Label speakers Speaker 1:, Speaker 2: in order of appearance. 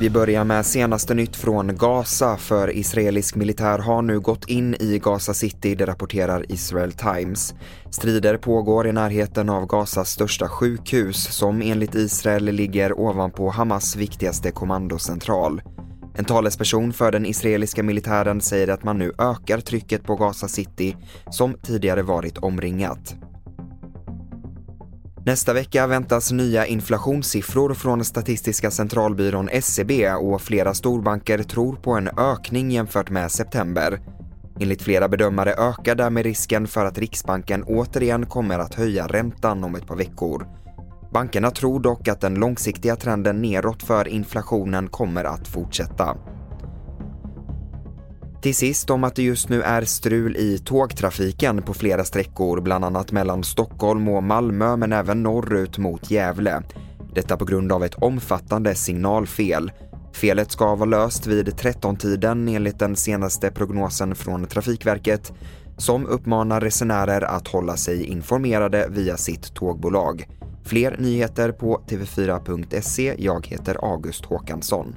Speaker 1: Vi börjar med senaste nytt från Gaza för israelisk militär har nu gått in i Gaza City, det rapporterar Israel Times. Strider pågår i närheten av Gazas största sjukhus som enligt Israel ligger ovanpå Hamas viktigaste kommandocentral. En talesperson för den israeliska militären säger att man nu ökar trycket på Gaza City som tidigare varit omringat. Nästa vecka väntas nya inflationssiffror från Statistiska centralbyrån SCB och flera storbanker tror på en ökning jämfört med september. Enligt flera bedömare ökar därmed risken för att Riksbanken återigen kommer att höja räntan om ett par veckor. Bankerna tror dock att den långsiktiga trenden neråt för inflationen kommer att fortsätta. Till sist om att det just nu är strul i tågtrafiken på flera sträckor, bland annat mellan Stockholm och Malmö men även norrut mot Gävle. Detta på grund av ett omfattande signalfel. Felet ska vara löst vid 13-tiden enligt den senaste prognosen från Trafikverket som uppmanar resenärer att hålla sig informerade via sitt tågbolag. Fler nyheter på tv4.se. Jag heter August Håkansson.